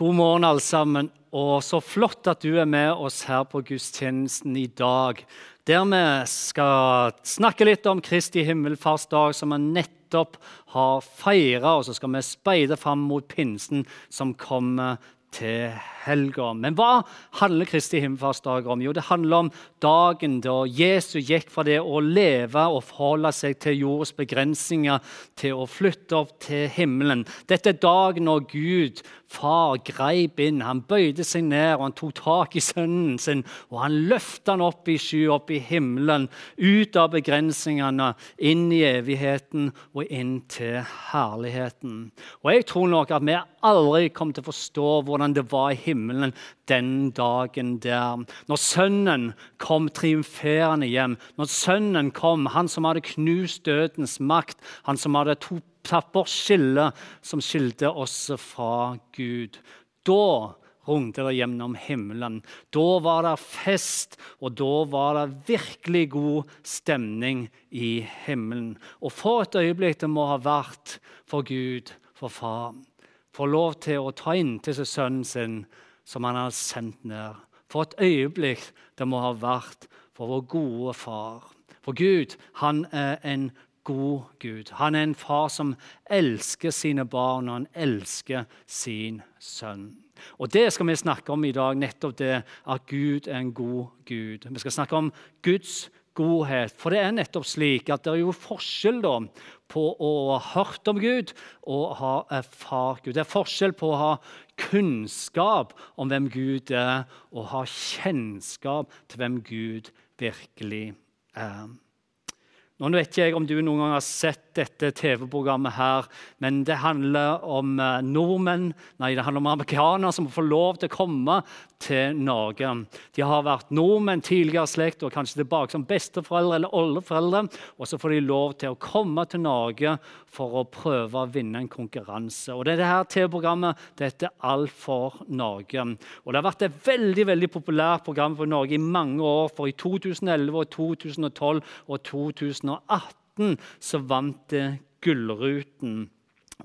God morgen, alle sammen. Og så flott at du er med oss her på gudstjenesten i dag. Der vi skal snakke litt om Kristi himmelfartsdag, som vi nettopp har feira. Og så skal vi speide fram mot pinsen som kommer til helga. Men hva handler Kristi himmelfartsdag om? Jo, det handler om dagen da Jesus gikk fra det å leve og forholde seg til jordens begrensninger til å flytte opp til himmelen. Dette er dagen når Gud, far, greip inn. Han bøyde seg ned og han tok tak i sønnen sin. Og han løfta han opp i sky, opp i himmelen, ut av begrensningene, inn i evigheten og inn til herligheten. Og jeg tror nok at vi aldri kommer til å forstå hvordan det var i himmelen den dagen der. Når Sønnen kom triumferende hjem, når Sønnen kom, han som hadde knust dødens makt, han som hadde tatt bort skillet som skilte oss fra Gud. Da rungte det gjennom himmelen. Da var det fest, og da var det virkelig god stemning i himmelen. Og for et øyeblikk det må ha vært for Gud, for far. Få lov til å ta inntil seg sønnen sin som han har sendt ned. For et øyeblikk det må ha vært for vår gode far. For Gud, han er en god Gud. Han er en far som elsker sine barn, og han elsker sin sønn. Og Det skal vi snakke om i dag, nettopp det at Gud er en god Gud. Vi skal snakke om Guds godhet. For det er nettopp slik at det er jo forskjell da, på å ha hørt om Gud og ha erfart Gud. Det er forskjell på å ha kunnskap om hvem Gud er, og ha kjennskap til hvem Gud virkelig er. Nå vet ikke jeg om du noen gang har sett dette TV-programmet, her, men det handler om eh, nordmenn, nei, det handler om amerikanere som får lov til å komme til Norge. De har vært nordmenn tidligere slekt og kanskje tilbake som besteforeldre eller oldeforeldre. Og så får de lov til å komme til Norge for å prøve å vinne en konkurranse. Og det er det her TV-programmet det heter Alt for Norge. Og Det har vært et veldig veldig populært program for Norge i mange år. For i 2011, og 2012 og 2018 2018 så vant det Gullruten.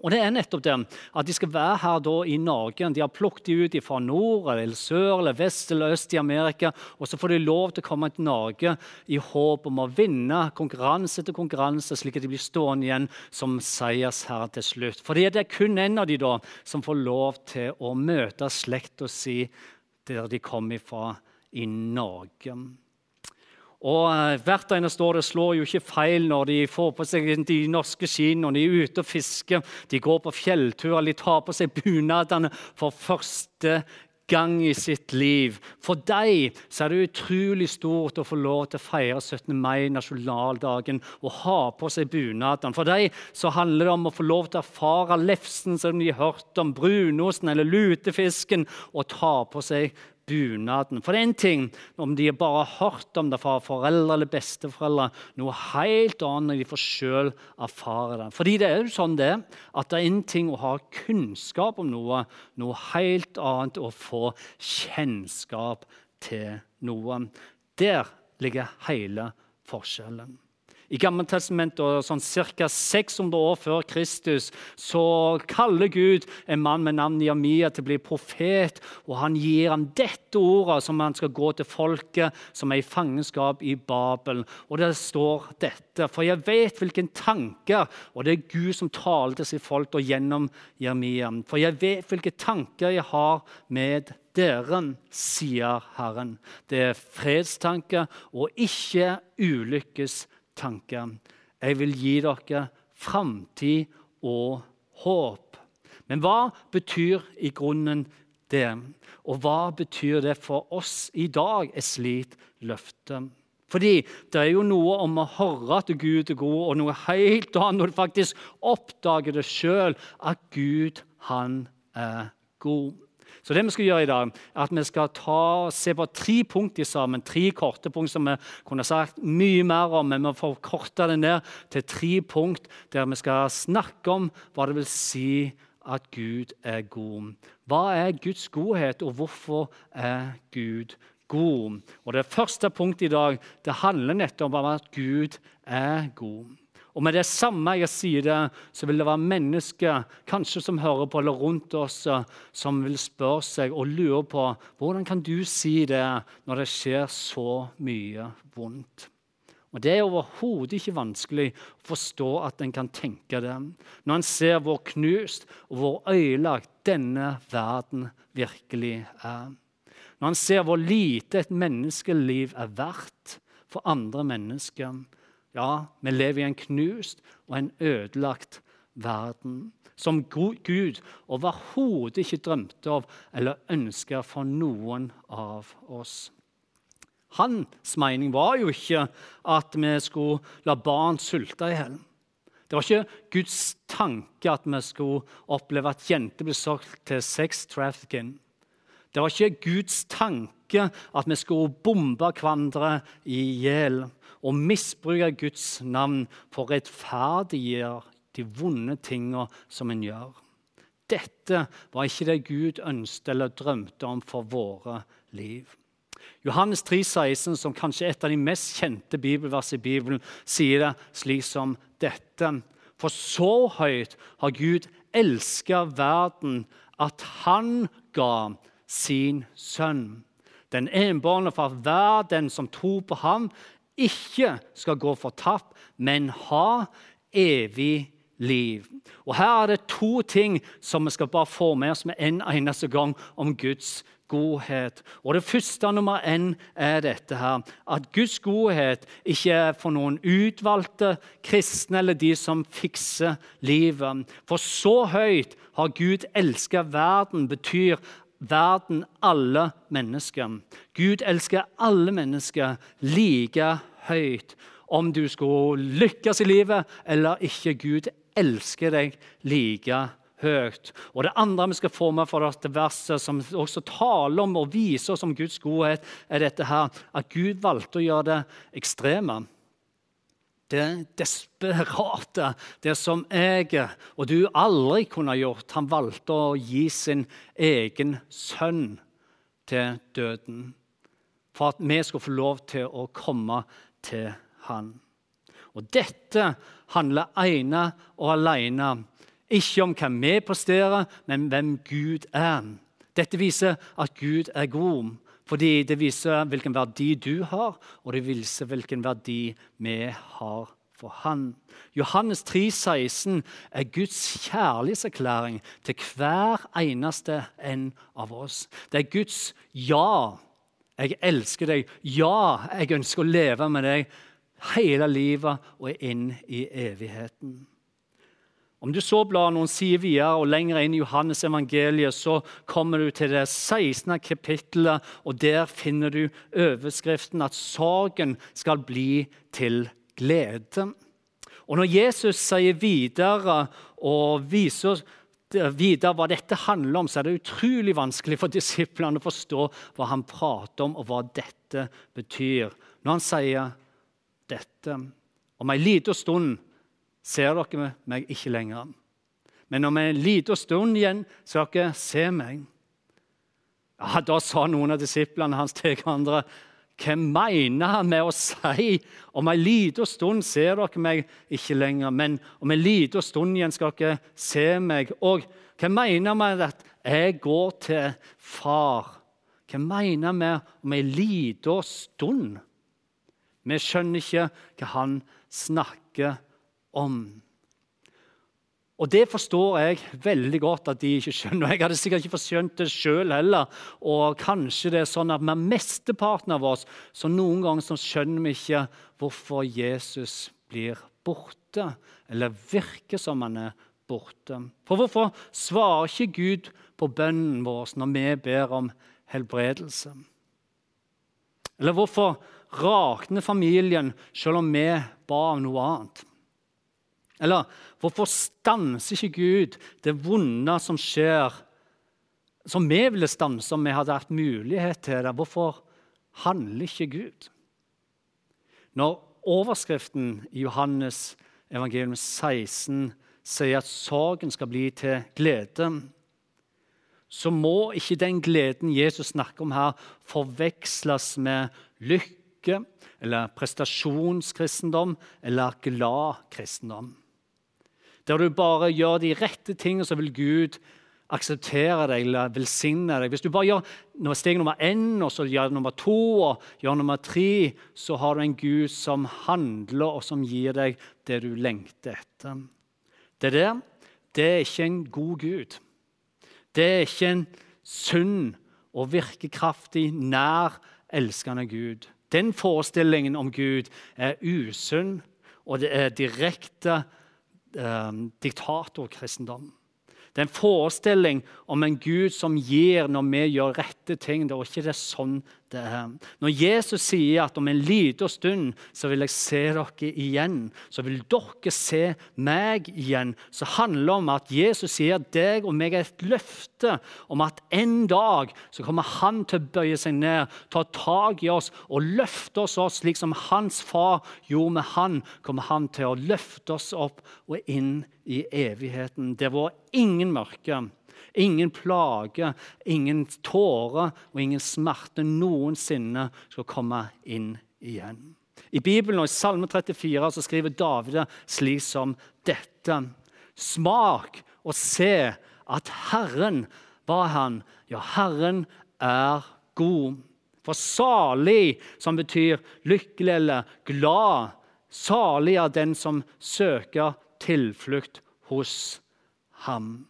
Og det er nettopp det at de skal være her i Norge. De har plukket de ut fra nord, eller sør, eller vest eller øst i Amerika. Og så får de lov til å komme til Norge i håp om å vinne konkurranse etter konkurranse, slik at de blir stående igjen som seiersherre til slutt. For det er kun en av de da som får lov til å møte slekta si der de kommer fra i Norge. Og eh, Hvert eneste år det slår jo ikke feil når de får på seg de norske skiene når de er ute og fisker. De går på fjellturer, de tar på seg bunadene for første gang i sitt liv. For dem så er det utrolig stort å få lov til å feire 17. mai, nasjonaldagen, og ha på seg bunadene. For dem så handler det om å få lov til å erfare lefsen som de har hørt om, brunosten eller lutefisken, og ta på seg bunaden. For det er én ting om de bare har hørt om det fra foreldre eller besteforeldre. Noe helt annet når de får selv erfare det. Fordi det er jo sånn det, at det er en ting å ha kunnskap om noe, noe helt annet å få kjennskap til noe. Der ligger hele forskjellen. I Gammeltestamentet, sånn ca. 600 år før Kristus, så kaller Gud en mann med navn Jamia til å bli profet. og Han gir ham dette ordet som han skal gå til folket som er i fangenskap i Babel. Og det står dette. For jeg vet hvilken tanker Og det er Gud som taler til sitt folk og gjennom Jeremia. For jeg vet hvilke tanker jeg har med dere, sier Herren. Det er fredstanker og ikke ulykkes tanker. Jeg vil gi dere framtid og håp. Men hva betyr i grunnen det? Og hva betyr det for oss i dag, et slikt løfte? Fordi det er jo noe om å høre at Gud er god, og noe helt annet når du faktisk oppdager det sjøl, at Gud, han er god. Så det vi skal gjøre i dag, er at vi skal ta, se på tre punkter sammen. Tre korte punkt som vi kunne sagt mye mer om, men vi får korta det ned til tre punkt der vi skal snakke om hva det vil si at Gud er god. Hva er Guds godhet, og hvorfor er Gud god? Og Det første punktet i dag det handler nettopp om at Gud er god. Og med det samme jeg sier det, så vil det være mennesker kanskje som hører på eller rundt oss, som vil spørre seg og lure på hvordan kan du si det når det skjer så mye vondt. Og Det er overhodet ikke vanskelig å forstå at en kan tenke det når en ser hvor knust og hvor ødelagt denne verden virkelig er. Når en ser hvor lite et menneskeliv er verdt for andre mennesker. Ja, vi lever i en knust og en ødelagt verden som Gud overhodet ikke drømte av eller ønska for noen av oss. Hans mening var jo ikke at vi skulle la barn sulte i hjel. Det var ikke Guds tanke at vi skulle oppleve at jenter ble solgt til sex trafficking. Det var ikke Guds tanke at vi skulle bombe hverandre i hjel og misbruke Guds navn for å rettferdiggjøre de vonde tingene som en gjør. Dette var ikke det Gud ønsket eller drømte om for våre liv. Johannes 3, 16, som kanskje er et av de mest kjente bibelversene i Bibelen, sier det slik som dette. For så høyt har Gud elska verden at han ga sin sønn. Den enbårne for hver den som tror på ham, ikke skal gå fortapt, men ha evig liv. Og Her er det to ting som vi skal bare få med oss med en eneste gang om Guds godhet. Og Det første nummer én er dette her, at Guds godhet ikke er for noen utvalgte kristne eller de som fikser livet. For så høyt har Gud elsket verden, betyr verden alle mennesker. Gud elsker alle mennesker like høyt. Om du skulle lykkes i livet eller ikke, Gud elsker deg like høyt. Og Det andre vi skal få med fra dette verset, som også taler om og viser oss om Guds godhet, er dette her, at Gud valgte å gjøre det ekstreme det desperate, det som jeg og du aldri kunne gjort. Han valgte å gi sin egen sønn til døden for at vi skulle få lov til å komme til han. Og dette handler ene og alene ikke om hva vi presterer, men hvem Gud er. Dette viser at Gud er god. Fordi det viser hvilken verdi du har, og det viser hvilken verdi vi har for han. Johannes 3, 16 er Guds kjærlighetserklæring til hver eneste en av oss. Det er Guds ja. Jeg elsker deg. Ja, jeg ønsker å leve med deg hele livet og inn i evigheten. Om du så blar noen sider videre og lenger inn i Johannes evangeliet, så kommer du til det 16. kapittelet, og der finner du overskriften at sorgen skal bli til glede. Og Når Jesus sier videre og viser videre hva dette handler om, så er det utrolig vanskelig for disiplene å forstå hva han prater om, og hva dette betyr. Når han sier dette Om en liten stund ser dere meg ikke lenger. Men om en liten stund igjen skal dere se meg. Ja, Da sa noen av disiplene hans til hverandre hva mener han med å si om en liten stund ser dere meg ikke lenger, men om en liten stund igjen skal dere se meg? Og hva mener han med at jeg går til far? Hva mener han med om en liten stund? Vi skjønner ikke hva han snakker om. Og Det forstår jeg veldig godt at de ikke skjønner. Jeg hadde sikkert ikke forskjønt det sjøl heller. Og kanskje det er sånn at med mesteparten av oss så noen ganger så skjønner vi ikke hvorfor Jesus blir borte, eller virker som han er borte. For hvorfor svarer ikke Gud på bønnen vår når vi ber om helbredelse? Eller hvorfor rakner familien selv om vi ba om noe annet? Eller hvorfor stanser ikke Gud det vonde som skjer, som vi ville stanse om vi hadde hatt mulighet til det? Hvorfor handler ikke Gud? Når overskriften i Johannes evangelium 16 sier at sorgen skal bli til glede, så må ikke den gleden Jesus snakker om her, forveksles med lykke eller prestasjonskristendom eller glad kristendom. Der du bare gjør de rette tingene, så vil Gud akseptere deg eller velsigne deg. Hvis du bare gjør steg nummer én, og så gjør nummer to og gjør nummer tre, så har du en Gud som handler, og som gir deg det du lengter etter. Det der det er ikke en god Gud. Det er ikke en sunn og virkekraftig, nær, elskende Gud. Den forestillingen om Gud er usunn, og det er direkte eh, diktatorkristendom. Det er en forestilling om en Gud som gir når vi gjør rette ting. Det er ikke det sånn det her. Når Jesus sier at om en liten stund så vil jeg se dere igjen, så vil dere se meg igjen, så handler det om at Jesus sier deg og meg er et løfte om at en dag så kommer han til å bøye seg ned, ta tak i oss og løfte oss oss slik som hans far gjorde med han, kommer han til å løfte oss opp og inn i evigheten. Det var ingen mørke Ingen plage, ingen tårer og ingen smerte noensinne skal komme inn igjen. I Bibelen og i Salme 34 så skriver David slik som dette. Smak og se at Herren var han. Ja, Herren er god. For salig, som betyr lykkelig eller glad, salig er den som søker tilflukt hos ham.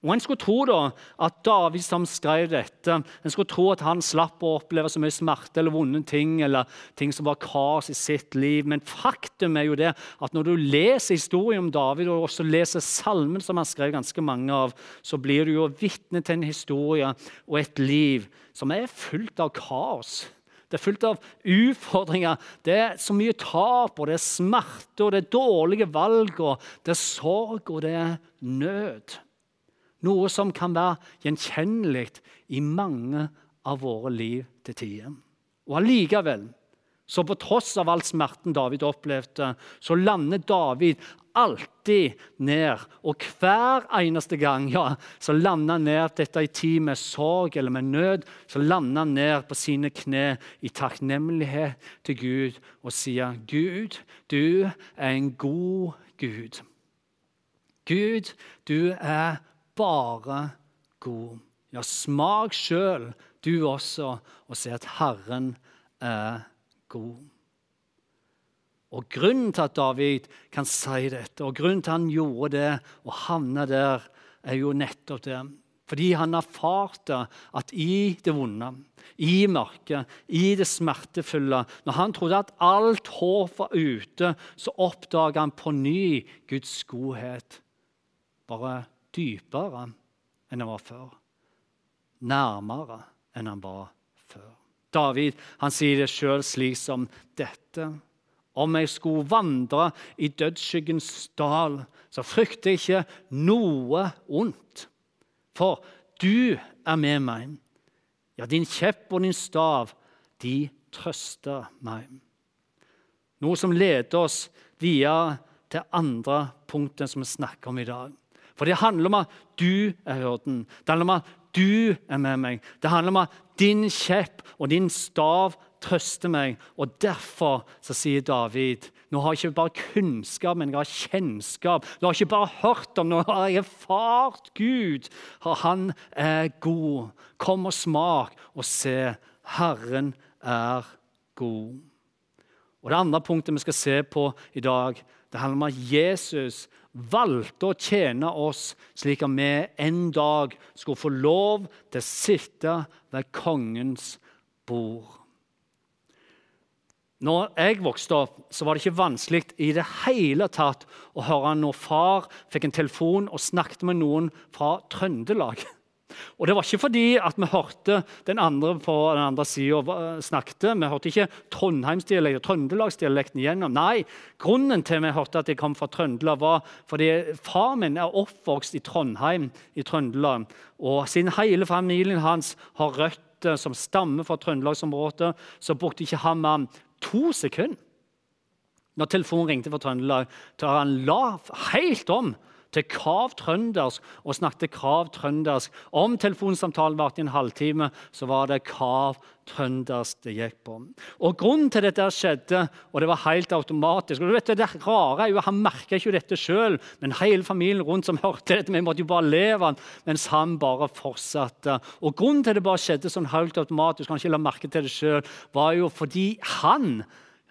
Og En skulle tro da at David som skrev dette, en skulle tro at han slapp å oppleve så mye smerte eller vonde ting eller ting som var kaos i sitt liv. Men faktum er jo det at når du leser historien om David og også leser salmen som han skrev ganske mange av, så blir du jo vitne til en historie og et liv som er fullt av kaos. Det er fullt av utfordringer. Det er så mye tap, og det er smerte, og det er dårlige valg, og det er sorg, og det er nød. Noe som kan være gjenkjennelig i mange av våre liv til tider. Og allikevel, så på tross av all smerten David opplevde, så lander David alltid ned. Og hver eneste gang ja, så lander han ned dette i tid med sorg eller med nød. Så lander han ned på sine kne i takknemlighet til Gud og sier, 'Gud, du er en god Gud.' Gud, du er bare god. Ja, smak sjøl, du også, og se at Herren er god. Og Grunnen til at David kan si dette, og grunnen til at han gjorde det og havna der, er jo nettopp det. Fordi han erfarte at i det vonde, i mørket, i det smertefulle Når han trodde at alt håp var ute, så oppdaga han på ny Guds godhet. Bare dypere enn han var før. Nærmere enn han var før. David han sier det sjøl slik som dette. Om jeg skulle vandre i dødsskyggens dal, så frykter jeg ikke noe ondt. For du er med meg. Ja, din kjepp og din stav, de trøster meg. Noe som leder oss videre til andre punktet som vi snakker om i dag. For det handler om at du er hyrden. Det handler om at du er med meg. Det handler om at din kjepp og din stav trøster meg. Og derfor så sier David nå har jeg ikke bare kunnskap, men jeg har kjennskap. Du har ikke bare hørt om, nå har jeg erfart Gud. Han er god. Kom og smak og se. Herren er god. Og Det andre punktet vi skal se på i dag, det handler om at Jesus valgte å tjene oss slik at vi en dag skulle få lov til å sitte ved kongens bord. Når jeg vokste opp, så var det ikke vanskelig i det hele tatt å høre når far fikk en telefon og snakket med noen fra Trøndelag. Og Det var ikke fordi at vi hørte den andre på den andre sida snakket. Vi hørte ikke trondheimsdialekt og trøndelagsdialekten igjennom. Nei, Grunnen til vi hørte at jeg kom fra Trøndelag, var fordi far min er oppvokst i Trondheim i Trøndelag. Og siden hele familien hans har røtter som stammer fra trøndelagsområdet, så brukte ikke han mer to sekunder når telefonen ringte fra Trøndelag, til han la helt om til krav trøndersk og snakket krav trøndersk. Om telefonsamtalen varte i en halvtime, så var det krav trøndersk det gikk på. Og Grunnen til dette skjedde, og det var helt automatisk og du vet Det rare er jo, Han merka ikke dette sjøl, men hele familien rundt som hørte dette, vi måtte jo bare leve han, mens han bare fortsatte. Og Grunnen til det bare skjedde sånn helt automatisk, han ikke la merke til det selv, var jo fordi han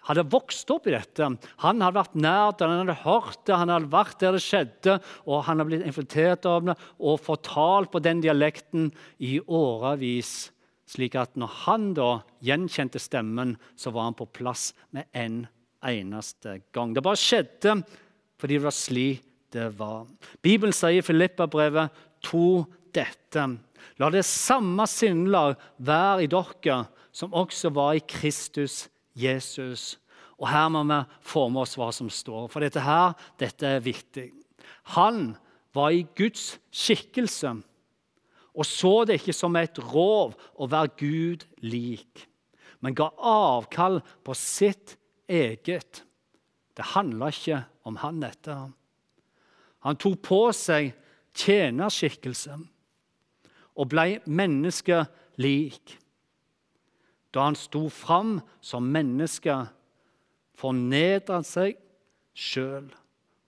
hadde vokst opp i dette. Han hadde vært nær det, han hadde hørt det, han hadde vært der det skjedde, og han hadde blitt infiltrert av det og fortalt på den dialekten i årevis. Slik at når han da gjenkjente stemmen, så var han på plass med en eneste gang. Det bare skjedde fordi det var slik det var. Bibelen sier i Filippa-brevet to dette. La det samme sinnelag være i dere som også var i Kristus Jesus. Og Her må vi få med oss hva som står, for dette her, dette er viktig. Han var i Guds skikkelse og så det ikke som et rov å være Gud lik, men ga avkall på sitt eget. Det handla ikke om han dette. Han tok på seg tjenerskikkelse og ble menneskelik. Da han sto fram som menneske, fornedra seg sjøl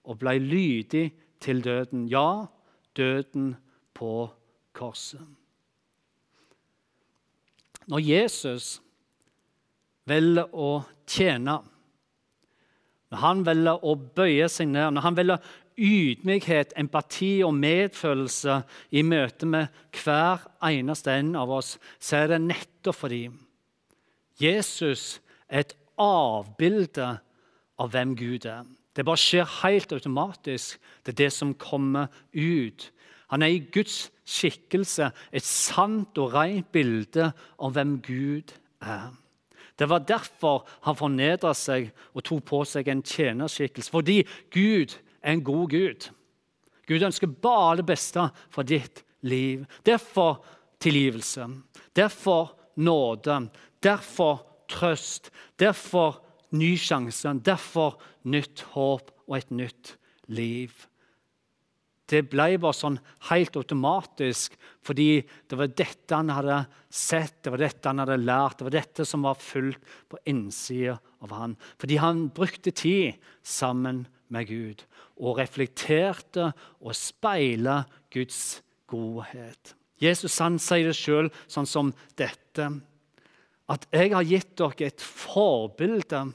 og ble lydig til døden. Ja, døden på korset. Når Jesus velger å tjene, når han velger å bøye seg ned, når han velger ydmykhet, empati og medfølelse i møte med hver eneste en av oss, så er det nettopp fordi Jesus er et avbilde av hvem Gud er. Det bare skjer helt automatisk. Det er det som kommer ut. Han er i Guds skikkelse, et sant og rent bilde av hvem Gud er. Det var derfor han fornedra seg og tok på seg en tjenerskikkelse. Fordi Gud er en god Gud. Gud ønsker bare det beste for ditt liv. Derfor tilgivelse. Derfor nåde. Derfor trøst. Derfor ny sjanse. Derfor nytt håp og et nytt liv. Det ble bare sånn helt automatisk fordi det var dette han hadde sett, det var dette han hadde lært, det var dette som var fullt på innsida av han. Fordi han brukte tid sammen med Gud og reflekterte og speila Guds godhet. Jesus han sier det sjøl sånn som dette. At jeg har gitt dere et forbilde,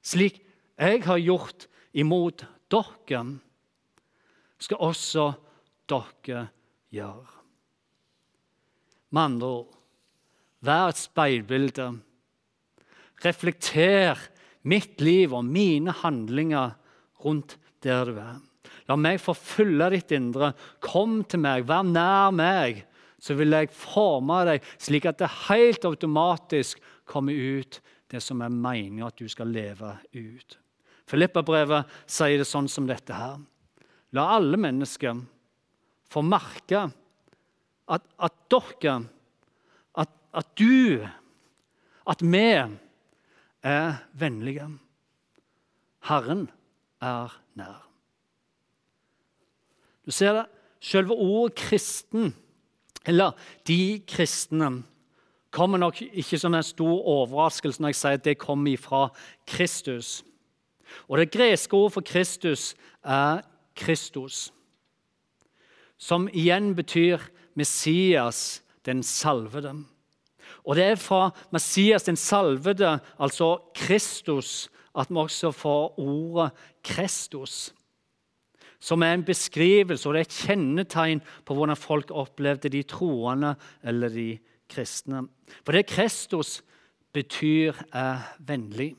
slik jeg har gjort imot dere, skal også dere gjøre. Med andre ord, vær et speilbilde. Reflekter mitt liv og mine handlinger rundt der du er. La meg få fylle ditt indre. Kom til meg, vær nær meg, så vil jeg forme deg slik at det helt automatisk kommer ut det som er meningen at du skal leve ut. Filippa-brevet sier det sånn som dette her. La alle mennesker få merke at, at dere, at, at du, at vi er vennlige. Herren er nær. Du ser det. Selve ordet 'kristen', eller 'de kristne', kommer nok ikke som en stor overraskelse når jeg sier at det kommer fra Kristus. Og Det greske ordet for Kristus er Kristus, som igjen betyr Messias, den salvede. Og det er fra Messias, den salvede, altså Kristus, at vi også får ordet Kristus som er en beskrivelse og det er et kjennetegn på hvordan folk opplevde de troende eller de kristne. For det Kristus betyr, er vennlig.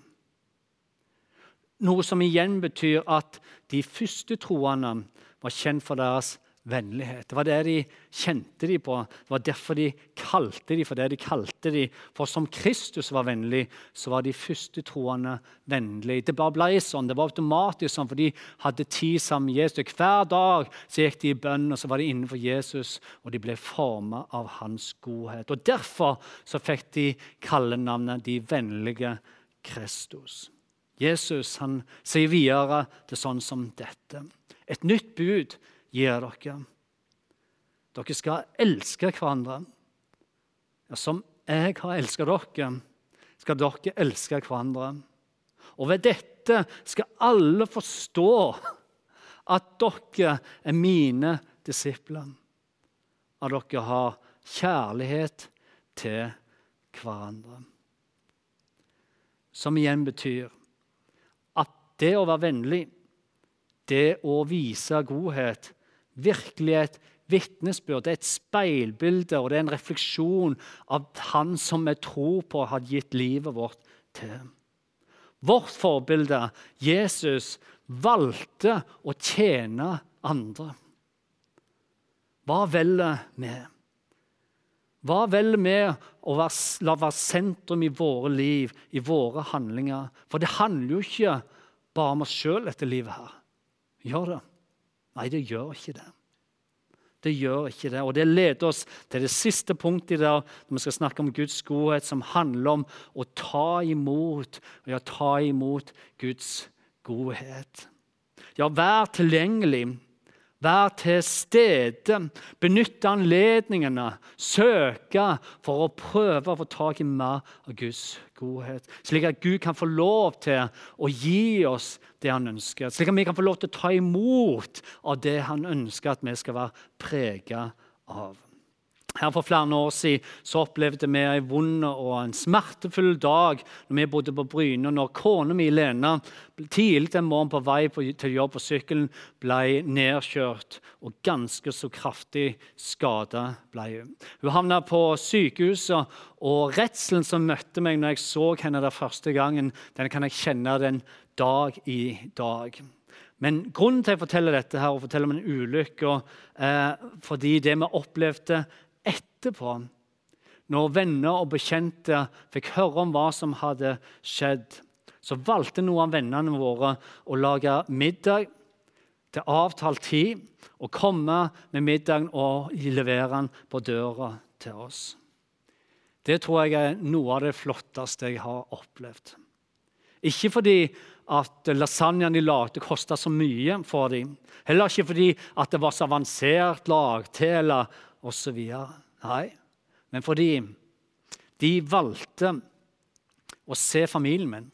Noe som igjen betyr at de første troende var kjent for deres vennlighet. Det var det de kjente de på. Det var derfor de kalte de for det de kalte de. For som Kristus var vennlig, så var de første troende vennlige. Det bare ble sånn. Det var automatisk sånn, for de hadde tid sammen med Jesus. Hver dag så gikk de i bønn, og så var de innenfor Jesus, og de ble formet av hans godhet. Og Derfor så fikk de kallenavnet De vennlige Kristus. Jesus han sier videre til sånn som dette. Et nytt bud gir dere. Dere skal elske hverandre. Ja, som jeg har elsket dere, skal dere elske hverandre. Og ved dette skal alle forstå at dere er mine disipler. At dere har kjærlighet til hverandre. Som igjen betyr at det å være vennlig, det å vise godhet, virkelig et vitnesbyrd, det er et speilbilde og det er en refleksjon av Han som vi tror på, har gitt livet vårt til. Vårt forbilde, Jesus, valgte å tjene andre. Hva velger vi? Hva velger vi å la være sentrum i våre liv, i våre handlinger? For det handler jo ikke bare om oss sjøl, dette livet her. Gjør det? Nei, det gjør ikke det. Det gjør ikke det. Og det leder oss til det siste punktet i dag, når vi skal snakke om Guds godhet, som handler om å ta imot, og ja, ta imot Guds godhet. Ja, vær tilgjengelig Vær til stede, benytte anledningene, søke for å prøve å få tak i mer av Guds godhet. Slik at Gud kan få lov til å gi oss det han ønsker. Slik at vi kan få lov til å ta imot av det han ønsker at vi skal være prega av. Her For flere år siden så opplevde vi en vond og en smertefull dag når vi bodde på Bryne. Når kona mi Lena tidlig en morgen på vei til jobb på sykkelen ble nedkjørt og ganske så kraftig skada ble hun. Hun havna på sykehuset, og redselen som møtte meg når jeg så henne der første gangen, den kan jeg kjenne den dag i dag. Men grunnen til at jeg forteller dette her, og forteller om en ulykke, eh, fordi det vi opplevde etterpå, når venner og bekjente fikk høre om hva som hadde skjedd, så valgte noen av vennene våre å lage middag til avtalt tid og komme med middagen og levere den på døra til oss. Det tror jeg er noe av det flotteste jeg har opplevd. Ikke fordi at lasagnen de lagde, kosta så mye for dem. Heller ikke fordi at det var så avansert lagtil osv. Nei, men fordi de valgte å se familien min.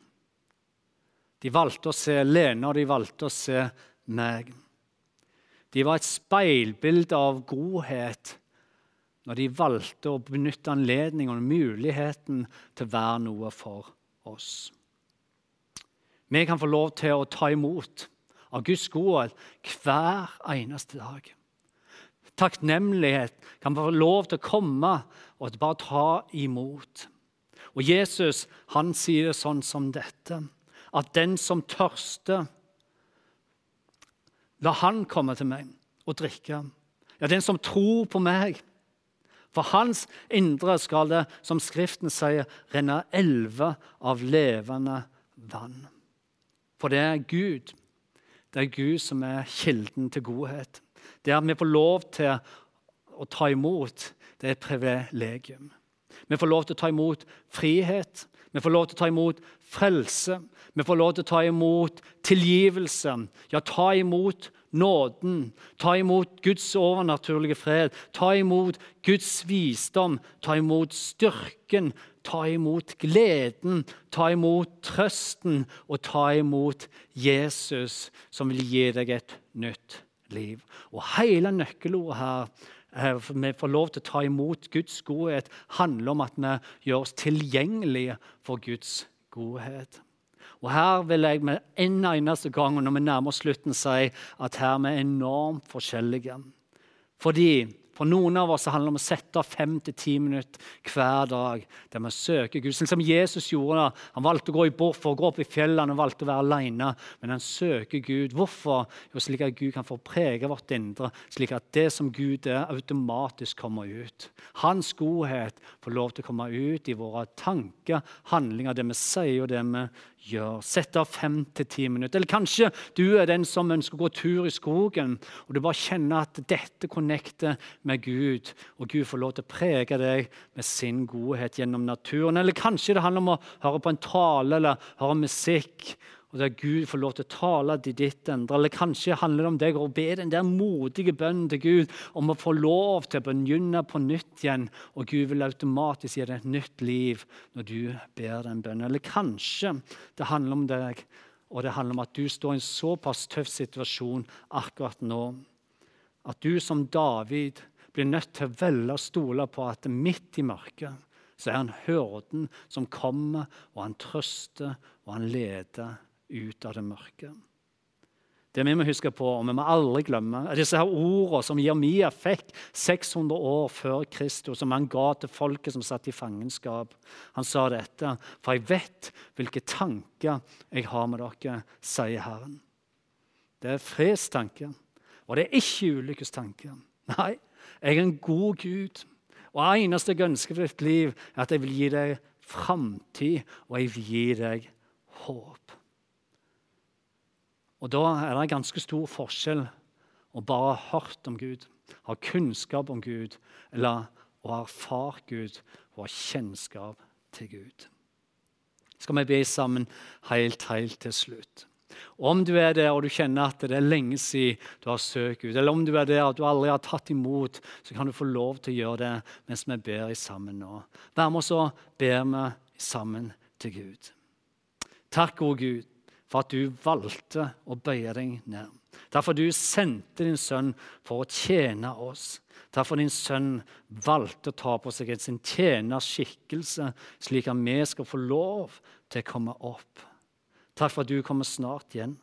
De valgte å se Lene, og de valgte å se meg. De var et speilbilde av godhet når de valgte å benytte anledningen og muligheten til å være noe for oss. Vi kan få lov til å ta imot av Guds godhet hver eneste dag takknemlighet kan få lov til å komme og bare ta imot. Og Jesus han sier sånn som dette, at den som tørster, la han komme til meg og drikke. Ja, den som tror på meg. For hans indre skal det, som Skriften sier, renne elver av levende vann. For det er Gud. Det er Gud som er kilden til godhet. Det at vi får lov til å ta imot, det er et privilegium. Vi får lov til å ta imot frihet, vi får lov til å ta imot frelse. Vi får lov til å ta imot tilgivelse, ja, ta imot nåden. Ta imot Guds overnaturlige fred, ta imot Guds visdom, ta imot styrken, ta imot gleden, ta imot trøsten. Og ta imot Jesus, som vil gi deg et nytt liv. Og hele nøkkelordet her eh, vi får lov til å ta imot Guds godhet, handler om at vi gjør oss tilgjengelige for Guds godhet. Og Her vil jeg med en eneste gang når vi nærmer oss slutten, si at her vi er enormt forskjellige. Fordi for noen av oss handler det om å sette av fem til ti minutter hver dag der vi søker Gud. Sånn som Jesus gjorde det. Han valgte å gå i bort for å gå opp i fjellene og valgte å være alene. Men han søker Gud. Hvorfor? Jo, slik at Gud kan få prege vårt indre, slik at det som Gud er, automatisk kommer ut. Hans godhet får lov til å komme ut i våre tanker, handlinger, det vi sier og det vi gjør. Sett av fem til ti minutter. Eller kanskje du er den som ønsker å gå tur i skogen, og du bare kjenner at dette connecter med Gud, og Gud får lov til å prege deg med sin godhet gjennom naturen. Eller kanskje det handler om å høre på en tale eller høre musikk og der Gud får lov til å tale til ditt endre. Eller kanskje handler det om deg å be den der modige bønnen til Gud om å få lov til å begynne på nytt igjen, og Gud vil automatisk gi deg et nytt liv når du ber den bønnen. Eller kanskje det handler om deg, og det handler om at du står i en såpass tøff situasjon akkurat nå at du som David blir nødt til å velge å stole på at midt i mørket så er han hyrden som kommer, og han trøster og han leder ut av det mørke. Det vi må huske på, og vi må aldri glemme, er disse her ordene som Jeremia fikk 600 år før Kristus, som han ga til folket som satt i fangenskap. Han sa dette, for jeg vet hvilke tanker jeg har med dere, sier Herren. Det er fredstanker, og det er ikke ulykkestanker. Nei, jeg er en god Gud. Og eneste jeg ønsker for ditt liv, er at jeg vil gi deg framtid, og jeg vil gi deg håp. Og da er det ganske stor forskjell å bare ha hørt om Gud, ha kunnskap om Gud, eller å ha erfart Gud og ha kjennskap til Gud. Skal vi be sammen helt, helt til slutt? Om du er der og du kjenner at det er lenge siden du har søkt Gud, eller om du er der og du aldri har tatt imot, så kan du få lov til å gjøre det mens vi ber sammen nå. Vær med oss og ber vi sammen til Gud. Takk, gode Gud, for at du valgte å bøye deg ned. Derfor du sendte din sønn for å tjene oss. Derfor din sønn valgte å ta på seg sin tjenerskikkelse, slik at vi skal få lov til å komme opp. Takk for at du kommer snart igjen.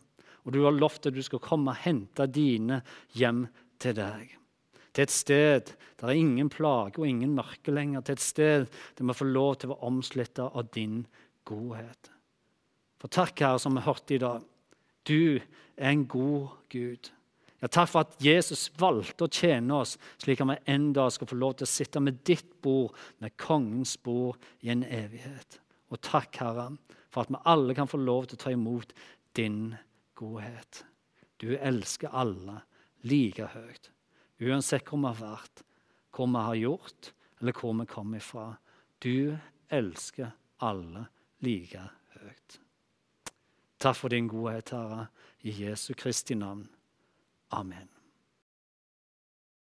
Og du har lovt at du skal komme og hente dine hjem til deg. Til et sted der er ingen plage og ingen mørke lenger. Til et sted der vi får lov til å være omslutta av din godhet. For takk, Herre, som vi hørte i dag. Du er en god Gud. Ja, takk for at Jesus valgte å tjene oss, slik at vi en dag skal få lov til å sitte med ditt bord, med kongens bord, i en evighet. Og takk, Herre, for at vi alle kan få lov til å ta imot din godhet. Du elsker alle like høyt, uansett hvor vi har vært, hvor vi har gjort, eller hvor vi kommer fra. Du elsker alle like høyt. Takk for din godhet, Herre, i Jesu Kristi navn. Amen.